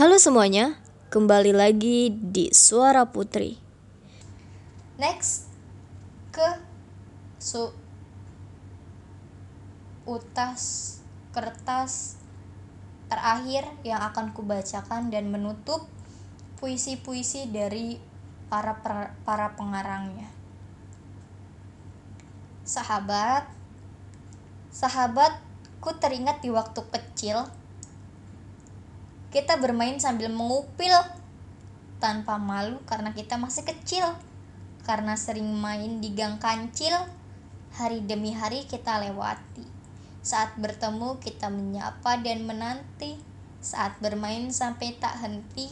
Halo semuanya, kembali lagi di Suara Putri. Next ke su utas kertas terakhir yang akan kubacakan dan menutup puisi-puisi dari para para pengarangnya. Sahabat, sahabatku teringat di waktu kecil kita bermain sambil mengupil tanpa malu karena kita masih kecil. Karena sering main di gang kancil, hari demi hari kita lewati. Saat bertemu kita menyapa dan menanti. Saat bermain sampai tak henti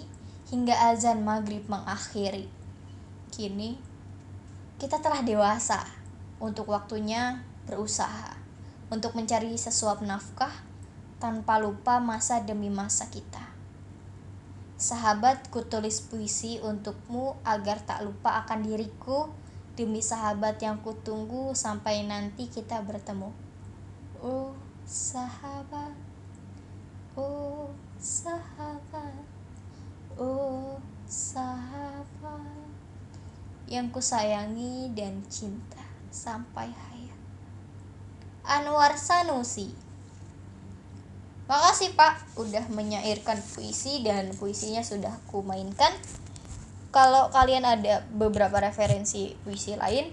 hingga azan maghrib mengakhiri. Kini kita telah dewasa untuk waktunya berusaha untuk mencari sesuap nafkah tanpa lupa masa demi masa kita. Sahabat, ku tulis puisi untukmu agar tak lupa akan diriku demi sahabat yang kutunggu sampai nanti kita bertemu. Oh, sahabat. Oh, sahabat. Oh, sahabat. Yang ku sayangi dan cinta sampai hayat. Anwar Sanusi Makasih Pak udah menyairkan puisi dan puisinya sudah ku mainkan. Kalau kalian ada beberapa referensi puisi lain,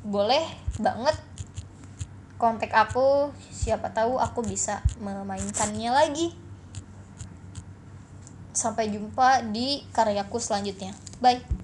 boleh banget kontak aku. Siapa tahu aku bisa memainkannya lagi. Sampai jumpa di karyaku selanjutnya. Bye.